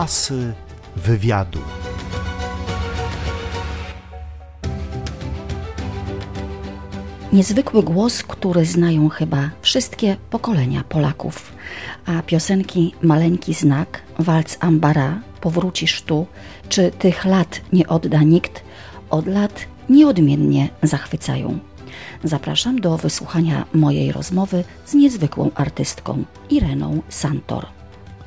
Asy wywiadu. Niezwykły głos, który znają chyba wszystkie pokolenia Polaków. A piosenki Maleńki Znak, Walc Ambara, Powrócisz tu, czy Tych lat nie odda nikt, od lat nieodmiennie zachwycają. Zapraszam do wysłuchania mojej rozmowy z niezwykłą artystką Ireną Santor.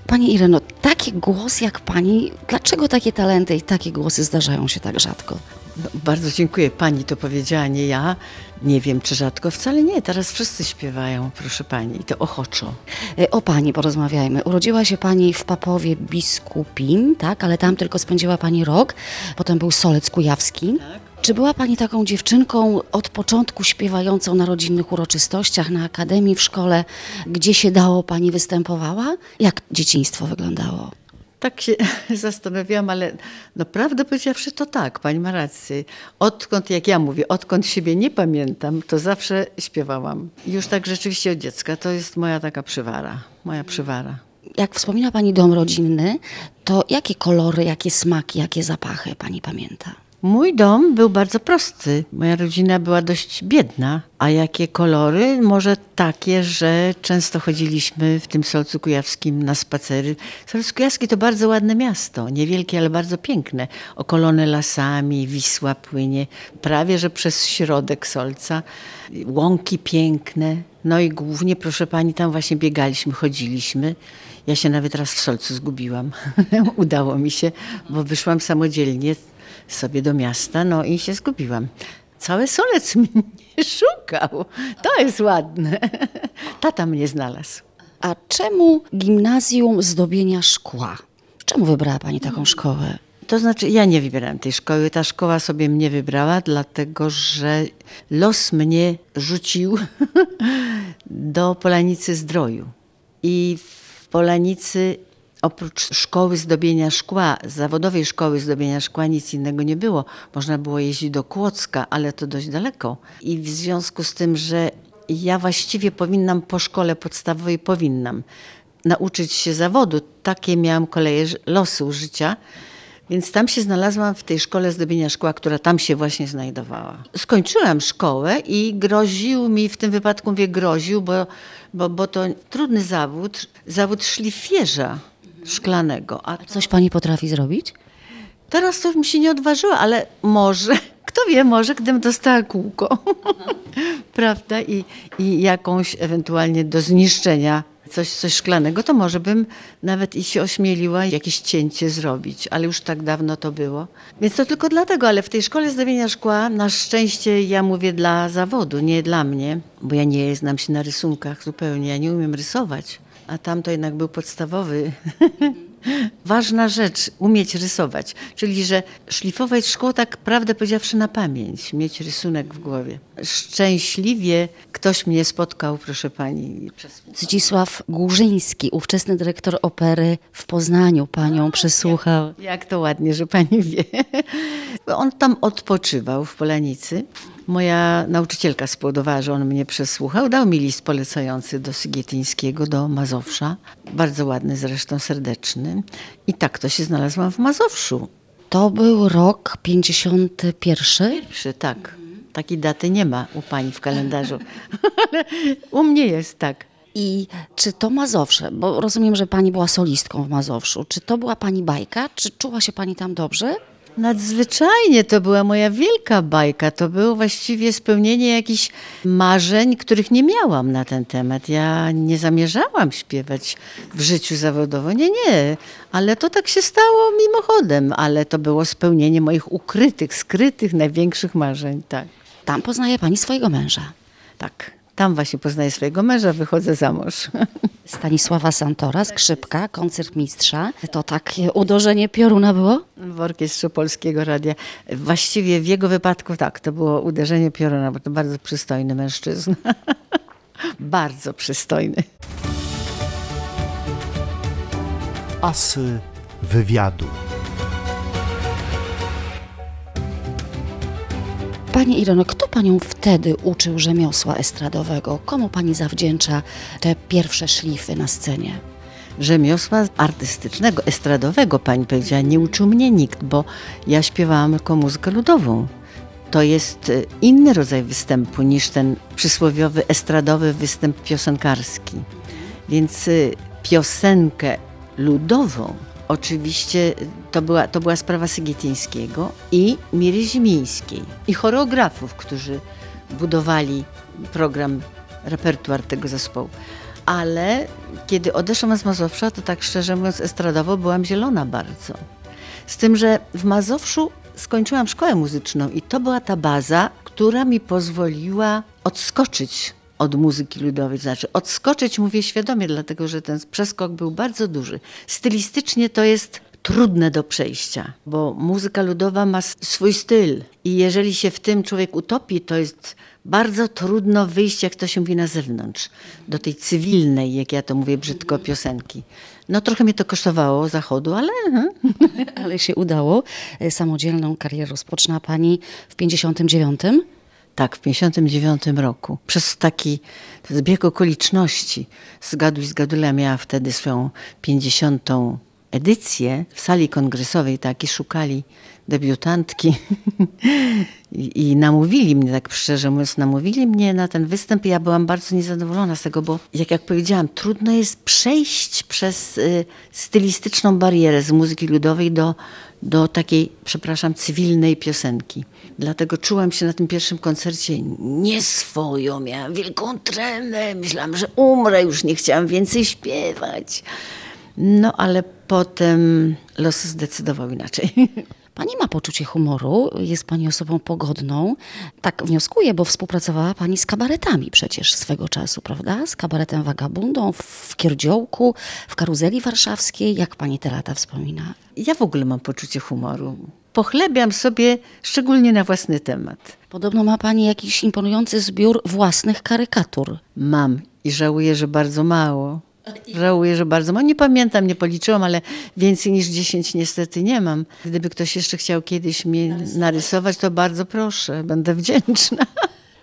Pani Ireno, taki głos jak pani, dlaczego takie talenty i takie głosy zdarzają się tak rzadko? No, bardzo dziękuję. Pani to powiedziała, nie ja. Nie wiem, czy rzadko. Wcale nie. Teraz wszyscy śpiewają, proszę pani, i to ochoczo. E, O pani porozmawiajmy. Urodziła się pani w Papowie Biskupim, tak? Ale tam tylko spędziła pani rok. Potem był Solec Kujawski. Czy była pani taką dziewczynką od początku śpiewającą na rodzinnych uroczystościach, na akademii, w szkole, gdzie się dało pani występowała? Jak dzieciństwo wyglądało? Tak się zastanawiałam, ale no prawdę powiedziawszy to tak, pani ma rację. Odkąd, jak ja mówię, odkąd siebie nie pamiętam, to zawsze śpiewałam. Już tak rzeczywiście od dziecka. To jest moja taka przywara, moja przywara. Jak wspomina pani dom rodzinny, to jakie kolory, jakie smaki, jakie zapachy pani pamięta? Mój dom był bardzo prosty. Moja rodzina była dość biedna. A jakie kolory? Może takie, że często chodziliśmy w tym Solcu Kujawskim na spacery. Solec Kujawski to bardzo ładne miasto. Niewielkie, ale bardzo piękne. Okolone lasami, Wisła płynie prawie, że przez środek Solca. Łąki piękne. No i głównie, proszę pani, tam właśnie biegaliśmy, chodziliśmy. Ja się nawet raz w Solcu zgubiłam. Udało mi się, bo wyszłam samodzielnie sobie do miasta, no i się zgubiłam. Cały solec mnie szukał. To jest ładne. Tata mnie znalazł. A czemu gimnazjum zdobienia szkła? Czemu wybrała pani taką szkołę? To znaczy, ja nie wybierałam tej szkoły. Ta szkoła sobie mnie wybrała, dlatego że los mnie rzucił do Polanicy Zdroju. I w Polanicy oprócz szkoły zdobienia szkła, zawodowej szkoły zdobienia szkła nic innego nie było. Można było jeździć do Kłodzka, ale to dość daleko. I w związku z tym, że ja właściwie powinnam po szkole podstawowej, powinnam nauczyć się zawodu. Takie miałam koleje losu życia. Więc tam się znalazłam w tej szkole zdobienia szkła, która tam się właśnie znajdowała. Skończyłam szkołę i groził mi, w tym wypadku mówię groził, bo, bo, bo to trudny zawód, zawód szlifierza szklanego. A Coś pani potrafi zrobić? teraz to mi się nie odważyła, ale może, kto wie, może gdybym dostała kółko, prawda, i, i jakąś ewentualnie do zniszczenia coś, coś szklanego, to może bym nawet i się ośmieliła jakieś cięcie zrobić, ale już tak dawno to było. Więc to tylko dlatego, ale w tej szkole zdobienia szkła na szczęście ja mówię dla zawodu, nie dla mnie, bo ja nie znam się na rysunkach zupełnie, ja nie umiem rysować, a tam to jednak był podstawowy Ważna rzecz, umieć rysować, czyli że szlifować szkło tak prawdę powiedziawszy na pamięć, mieć rysunek w głowie. Szczęśliwie ktoś mnie spotkał, proszę pani. Zdzisław Górzyński, ówczesny dyrektor opery w Poznaniu, panią przysłuchał. Jak to ładnie, że pani wie. On tam odpoczywał w Polanicy. Moja nauczycielka spowodowała, że on mnie przesłuchał. Dał mi list polecający do Sygietyńskiego, do Mazowsza. Bardzo ładny zresztą, serdeczny. I tak to się znalazłam w Mazowszu. To był rok 51. Pierwszy, tak. Takiej daty nie ma u pani w kalendarzu, ale u mnie jest tak. I czy to Mazowsze, bo rozumiem, że pani była solistką w Mazowszu, czy to była pani bajka, czy czuła się pani tam dobrze? Nadzwyczajnie to była moja wielka bajka. To było właściwie spełnienie jakichś marzeń, których nie miałam na ten temat. Ja nie zamierzałam śpiewać w życiu zawodowo. Nie, nie. Ale to tak się stało mimochodem. Ale to było spełnienie moich ukrytych, skrytych, największych marzeń. Tak. Tam poznaje pani swojego męża. Tak. Tam właśnie poznaję swojego męża, wychodzę za mąż. Stanisława Santora, skrzypka, koncertmistrza. To takie uderzenie pioruna było? W orkiestrze Polskiego Radia. Właściwie w jego wypadku tak, to było uderzenie pioruna, bo to bardzo przystojny mężczyzna. bardzo przystojny. Asy wywiadu. Pani Irono, kto panią wtedy uczył rzemiosła estradowego? Komu pani zawdzięcza te pierwsze szlify na scenie? rzemiosła artystycznego, estradowego, pani powiedziała, nie uczył mnie nikt, bo ja śpiewałam tylko muzykę ludową. To jest y, inny rodzaj występu niż ten przysłowiowy estradowy występ piosenkarski. Więc y, piosenkę ludową oczywiście to była, to była sprawa Sygietyńskiego i Miry Zimińskiej i choreografów, którzy budowali program, repertuar tego zespołu. Ale kiedy odeszłam z Mazowsza, to tak szczerze mówiąc estradowo byłam zielona bardzo. Z tym, że w Mazowszu skończyłam szkołę muzyczną i to była ta baza, która mi pozwoliła odskoczyć od muzyki ludowej. Znaczy, odskoczyć mówię świadomie, dlatego że ten przeskok był bardzo duży. Stylistycznie to jest trudne do przejścia, bo muzyka ludowa ma swój styl i jeżeli się w tym człowiek utopi, to jest bardzo trudno wyjść, jak to się mówi, na zewnątrz, do tej cywilnej, jak ja to mówię brzydko, piosenki. No trochę mnie to kosztowało zachodu, ale... Mhm. Ale się udało. E, Samodzielną karierę rozpoczyna Pani w 59. Tak, w 59 roku. Przez taki zbieg okoliczności Zgaduj z Gadula miała wtedy swoją 50. edycję w sali kongresowej, taki szukali debiutantki I, i namówili mnie, tak szczerze mówiąc, namówili mnie na ten występ ja byłam bardzo niezadowolona z tego, bo jak, jak powiedziałam, trudno jest przejść przez y, stylistyczną barierę z muzyki ludowej do, do takiej, przepraszam, cywilnej piosenki. Dlatego czułam się na tym pierwszym koncercie nieswojo, miałam wielką tremę, myślałam, że umrę, już nie chciałam więcej śpiewać. No ale potem los zdecydował inaczej. Pani ma poczucie humoru, jest Pani osobą pogodną. Tak wnioskuję, bo współpracowała Pani z kabaretami przecież swego czasu, prawda? Z kabaretem Wagabundą w Kierdziołku, w Karuzeli Warszawskiej. Jak Pani te lata wspomina? Ja w ogóle mam poczucie humoru. Pochlebiam sobie szczególnie na własny temat. Podobno ma Pani jakiś imponujący zbiór własnych karykatur. Mam i żałuję, że bardzo mało. Żałuję, że bardzo mało. Nie pamiętam, nie policzyłam, ale więcej niż 10 niestety nie mam. Gdyby ktoś jeszcze chciał kiedyś mnie narysować, to bardzo proszę, będę wdzięczna.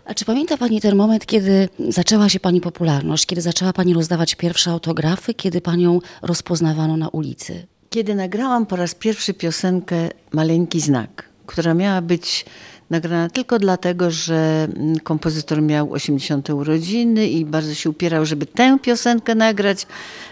A czy pamięta Pani ten moment, kiedy zaczęła się Pani popularność, kiedy zaczęła Pani rozdawać pierwsze autografy, kiedy Panią rozpoznawano na ulicy? Kiedy nagrałam po raz pierwszy piosenkę Maleńki Znak, która miała być nagrana tylko dlatego, że mm, kompozytor miał 80 urodziny i bardzo się upierał, żeby tę piosenkę nagrać.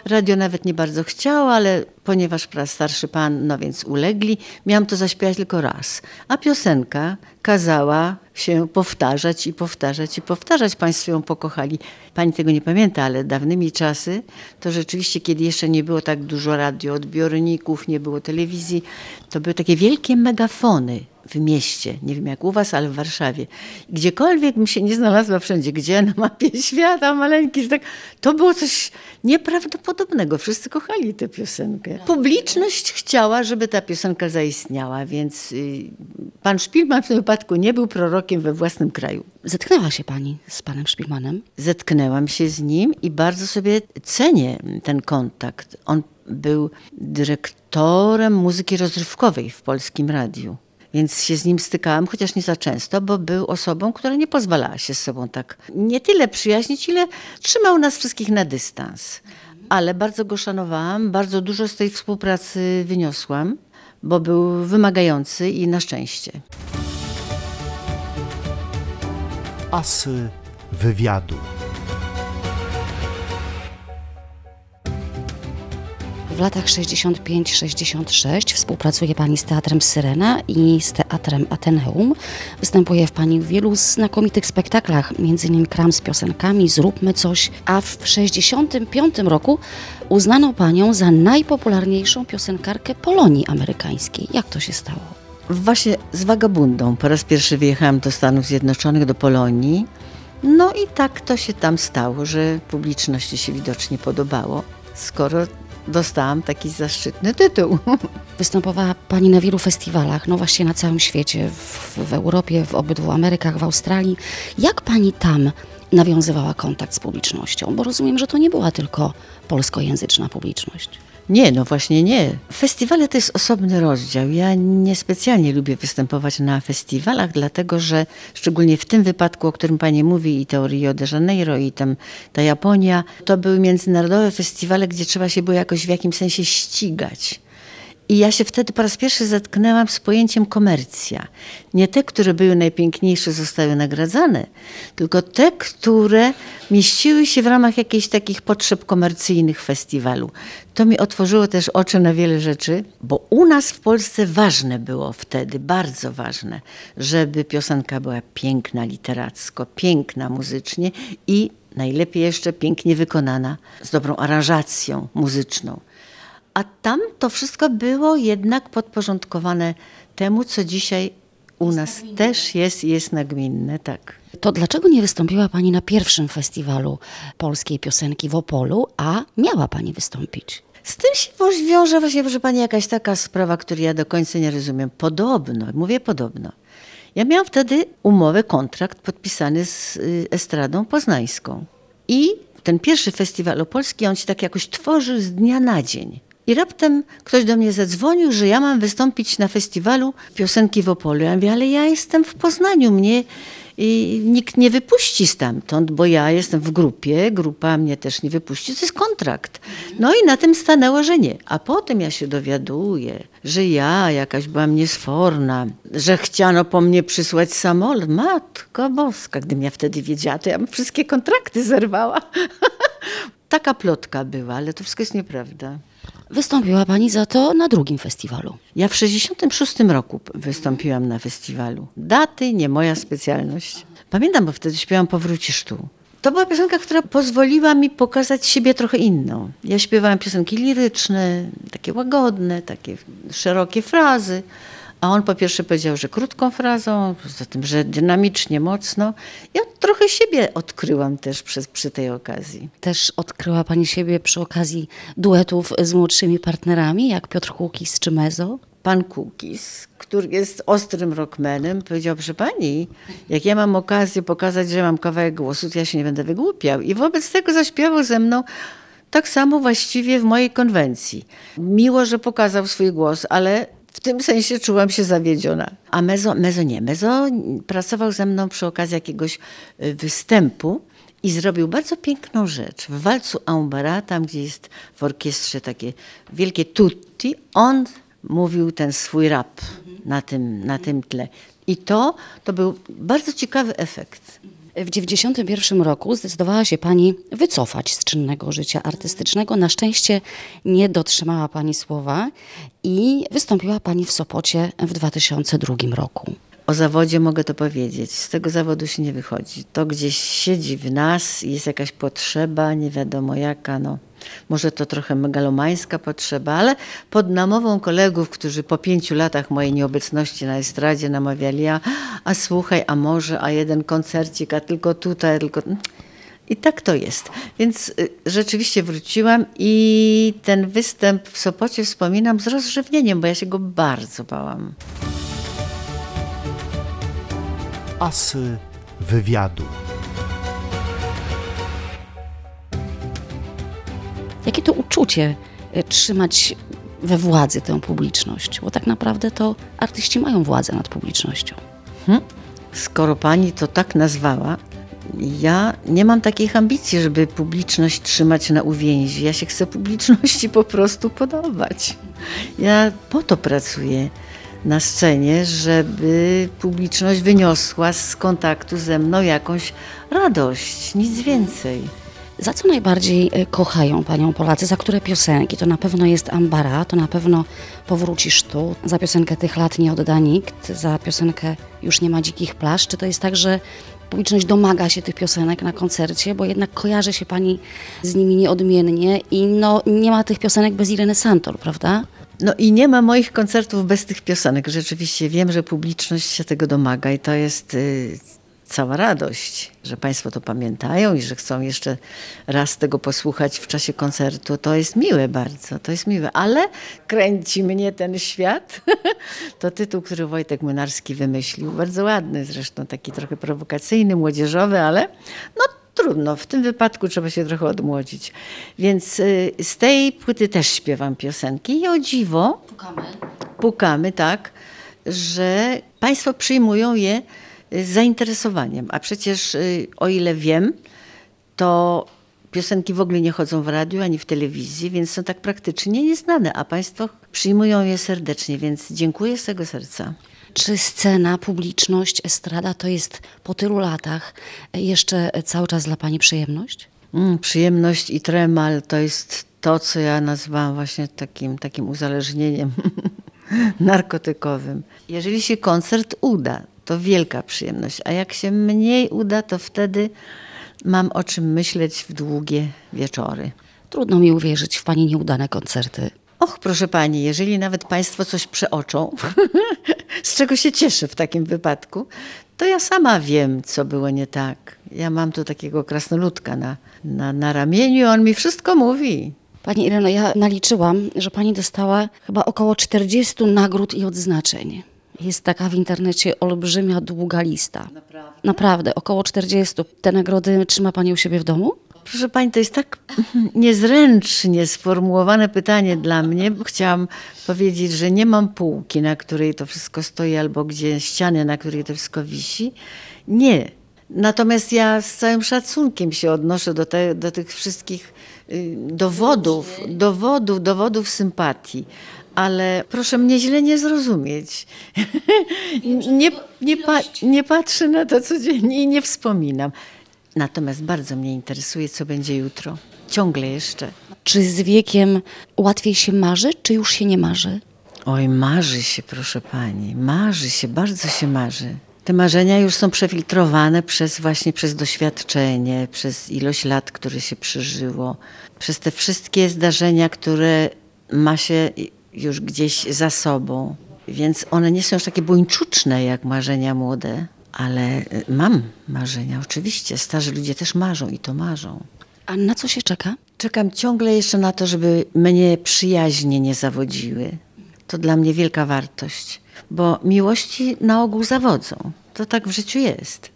Radio nawet nie bardzo chciało, ale ponieważ starszy pan, no więc ulegli, miałam to zaśpiewać tylko raz. A piosenka kazała się powtarzać i powtarzać i powtarzać. Państwo ją pokochali. Pani tego nie pamięta, ale dawnymi czasy to rzeczywiście, kiedy jeszcze nie było tak dużo radioodbiorników, nie było telewizji, to były takie wielkie megafony w mieście, nie wiem jak u was, ale w Warszawie. Gdziekolwiek mi się nie znalazła wszędzie, gdzie na mapie świata, maleńki, tak, to było coś nieprawdopodobnego. Wszyscy kochali tę piosenkę. Publiczność chciała, żeby ta piosenka zaistniała, więc y, pan Szpilman w tym wypadku nie był prorokiem we własnym kraju. Zetknęła się Pani z Panem Szpilmanem? Zetknęłam się z nim i bardzo sobie cenię ten kontakt. On był dyrektorem muzyki rozrywkowej w polskim radiu. Więc się z nim stykałam, chociaż nie za często, bo był osobą, która nie pozwalała się z sobą tak nie tyle przyjaźnić, ile trzymał nas wszystkich na dystans. Ale bardzo go szanowałam, bardzo dużo z tej współpracy wyniosłam, bo był wymagający i na szczęście. Asy wywiadu. W latach 65-66 współpracuje Pani z Teatrem Syrena i z Teatrem Ateneum. Występuje w Pani w wielu znakomitych spektaklach, m.in. Kram z piosenkami, Zróbmy coś, a w 65 roku uznano Panią za najpopularniejszą piosenkarkę Polonii amerykańskiej. Jak to się stało? Właśnie z Wagabundą po raz pierwszy wyjechałam do Stanów Zjednoczonych, do Polonii. No i tak to się tam stało, że publiczności się widocznie podobało, skoro dostałam taki zaszczytny tytuł. Występowała Pani na wielu festiwalach, no właśnie na całym świecie, w, w Europie, w obydwu Amerykach, w Australii. Jak Pani tam nawiązywała kontakt z publicznością? Bo rozumiem, że to nie była tylko polskojęzyczna publiczność. Nie, no właśnie nie. Festiwale to jest osobny rozdział. Ja niespecjalnie lubię występować na festiwalach, dlatego że szczególnie w tym wypadku, o którym Pani mówi, i to Rio de Janeiro, i tam ta Japonia, to były międzynarodowe festiwale, gdzie trzeba się było jakoś w jakimś sensie ścigać. I ja się wtedy po raz pierwszy zetknęłam z pojęciem komercja. Nie te, które były najpiękniejsze, zostały nagradzane, tylko te, które mieściły się w ramach jakichś takich potrzeb komercyjnych festiwalu. To mi otworzyło też oczy na wiele rzeczy, bo u nas w Polsce ważne było wtedy, bardzo ważne, żeby piosenka była piękna literacko, piękna muzycznie i najlepiej jeszcze pięknie wykonana, z dobrą aranżacją muzyczną. A tam to wszystko było jednak podporządkowane temu, co dzisiaj u nas też jest i jest nagminne, tak. To dlaczego nie wystąpiła Pani na pierwszym festiwalu polskiej piosenki w Opolu, a miała Pani wystąpić? Z tym się wiąże właśnie, proszę Pani, jakaś taka sprawa, której ja do końca nie rozumiem. Podobno, mówię podobno. Ja miałam wtedy umowę, kontrakt podpisany z y, Estradą Poznańską. I ten pierwszy festiwal opolski, on się tak jakoś tworzył z dnia na dzień. I raptem ktoś do mnie zadzwonił, że ja mam wystąpić na festiwalu piosenki w Opolu. Ja mówię, ale ja jestem w Poznaniu, mnie i nikt nie wypuści stamtąd, bo ja jestem w grupie, grupa mnie też nie wypuści, to jest kontrakt. No i na tym stanęło, że nie. A potem ja się dowiaduję, że ja jakaś byłam niesforna, że chciano po mnie przysłać samolot. Matko boska, gdybym ja wtedy wiedziała, to ja bym wszystkie kontrakty zerwała. Taka plotka była, ale to wszystko jest nieprawda. Wystąpiła Pani za to na drugim festiwalu. Ja w 66 roku wystąpiłam na festiwalu. Daty nie moja specjalność. Pamiętam, bo wtedy śpiewałam Powrócisz tu. To była piosenka, która pozwoliła mi pokazać siebie trochę inną. Ja śpiewałam piosenki liryczne, takie łagodne, takie szerokie frazy. A on po pierwsze powiedział, że krótką frazą, poza tym, że dynamicznie, mocno. Ja trochę siebie odkryłam też przy, przy tej okazji. Też odkryła Pani siebie przy okazji duetów z młodszymi partnerami, jak Piotr Kukis czy Mezo? Pan Kukis, który jest ostrym rockmanem, powiedział, że pani, jak ja mam okazję pokazać, że mam kawałek głosu, to ja się nie będę wygłupiał. I wobec tego zaśpiewał ze mną tak samo właściwie w mojej konwencji. Miło, że pokazał swój głos, ale w tym sensie czułam się zawiedziona. A Mezo, Mezo nie. Mezo pracował ze mną przy okazji jakiegoś y, występu i zrobił bardzo piękną rzecz. W walcu Aumbara, tam gdzie jest w orkiestrze takie wielkie tutti, on mówił ten swój rap na tym, na tym tle. I to, to był bardzo ciekawy efekt. W 1991 roku zdecydowała się Pani wycofać z czynnego życia artystycznego. Na szczęście nie dotrzymała Pani słowa i wystąpiła Pani w Sopocie w 2002 roku. O zawodzie mogę to powiedzieć. Z tego zawodu się nie wychodzi. To gdzieś siedzi w nas, jest jakaś potrzeba, nie wiadomo jaka, no może to trochę megalomańska potrzeba, ale pod namową kolegów, którzy po pięciu latach mojej nieobecności na estradzie namawiali, a, a słuchaj, a może, a jeden koncercik, a tylko tutaj, tylko... I tak to jest. Więc y, rzeczywiście wróciłam i ten występ w Sopocie wspominam z rozrzewnieniem, bo ja się go bardzo bałam. Asy wywiadu. Jakie to uczucie e, trzymać we władzy tę publiczność? Bo tak naprawdę to artyści mają władzę nad publicznością. Hmm? Skoro pani to tak nazwała, ja nie mam takich ambicji, żeby publiczność trzymać na uwięzi. Ja się chcę publiczności po prostu podobać. Ja po to pracuję na scenie, żeby publiczność wyniosła z kontaktu ze mną jakąś radość, nic więcej. Za co najbardziej e, kochają Panią Polacy? Za które piosenki? To na pewno jest Ambara, to na pewno Powrócisz tu. Za piosenkę Tych lat nie odda nikt, za piosenkę Już nie ma dzikich plaż. Czy to jest tak, że publiczność domaga się tych piosenek na koncercie, bo jednak kojarzy się Pani z nimi nieodmiennie i no, nie ma tych piosenek bez Ireny Santor, prawda? No i nie ma moich koncertów bez tych piosenek. Rzeczywiście wiem, że publiczność się tego domaga i to jest y, cała radość, że Państwo to pamiętają i że chcą jeszcze raz tego posłuchać w czasie koncertu. To jest miłe bardzo, to jest miłe, ale kręci mnie ten świat. to tytuł, który Wojtek Młynarski wymyślił, bardzo ładny zresztą, taki trochę prowokacyjny, młodzieżowy, ale no trudno, w tym wypadku trzeba się trochę odmłodzić. Więc y, z tej płyty też śpiewam piosenki i o dziwo Pukamy. pukamy, tak, że Państwo przyjmują je y, z zainteresowaniem. A przecież, y, o ile wiem, to piosenki w ogóle nie chodzą w radiu ani w telewizji, więc są tak praktycznie nieznane, a Państwo przyjmują je serdecznie, więc dziękuję z tego serca. Czy scena, publiczność, estrada to jest po tylu latach jeszcze cały czas dla Pani przyjemność? Mm, przyjemność i tremal to jest to, co ja nazywam właśnie takim, takim uzależnieniem narkotykowym. Jeżeli się koncert uda, to wielka przyjemność, a jak się mniej uda, to wtedy mam o czym myśleć w długie wieczory. Trudno mi uwierzyć w Pani nieudane koncerty. Och, proszę pani, jeżeli nawet państwo coś przeoczą, z czego się cieszę w takim wypadku, to ja sama wiem, co było nie tak. Ja mam tu takiego krasnoludka na, na, na ramieniu, on mi wszystko mówi. Pani Ireno, ja naliczyłam, że Pani dostała chyba około 40 nagród i odznaczeń. Jest taka w internecie olbrzymia, długa lista. Naprawdę? Naprawdę, około 40. Te nagrody trzyma Pani u siebie w domu? Proszę pani, to jest tak niezręcznie sformułowane pytanie dla mnie, bo chciałam powiedzieć, że nie mam półki, na której to wszystko stoi, albo gdzie ściany, na której to wszystko wisi. Nie. Natomiast ja z całym szacunkiem się odnoszę do, te, do tych wszystkich y, dowodów, dowodów, dowodów sympatii. Ale proszę mnie źle nie zrozumieć. Nie, nie, pa, nie patrzę na to codziennie i nie wspominam. Natomiast bardzo mnie interesuje, co będzie jutro. Ciągle jeszcze. Czy z wiekiem łatwiej się marzy, czy już się nie marzy? Oj, marzy się, proszę pani. Marzy się, bardzo się marzy. Te marzenia już są przefiltrowane przez właśnie przez doświadczenie, przez ilość lat, które się przeżyło, przez te wszystkie zdarzenia, które ma się już gdzieś za sobą. Więc one nie są już takie buńczuczne jak marzenia młode, ale y, mam marzenia, oczywiście. Starzy ludzie też marzą i to marzą. A na co się czeka? Czekam ciągle jeszcze na to, żeby mnie przyjaźnie nie zawodziły. To dla mnie wielka wartość, bo miłości na ogół zawodzą. To tak w życiu jest.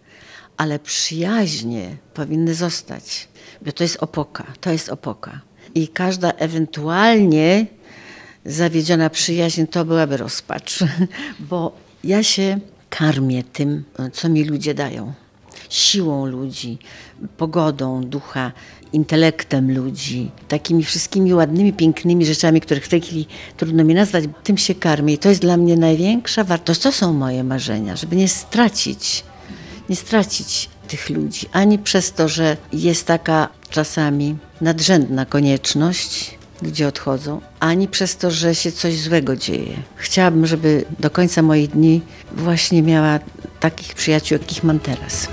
Ale przyjaźnie powinny zostać, bo to jest opoka, to jest opoka. I każda ewentualnie zawiedziona przyjaźń to byłaby rozpacz, bo ja się karmię tym, co mi ludzie dają. Siłą ludzi, pogodą ducha, intelektem ludzi, takimi wszystkimi ładnymi, pięknymi rzeczami, których w tej chwili trudno mi nazwać, tym się karmię. I to jest dla mnie największa wartość. To są moje marzenia, żeby nie stracić, nie stracić tych ludzi, ani przez to, że jest taka czasami nadrzędna konieczność, ludzie odchodzą, ani przez to, że się coś złego dzieje. Chciałabym, żeby do końca moich dni właśnie miała takich przyjaciół, jakich mam teraz.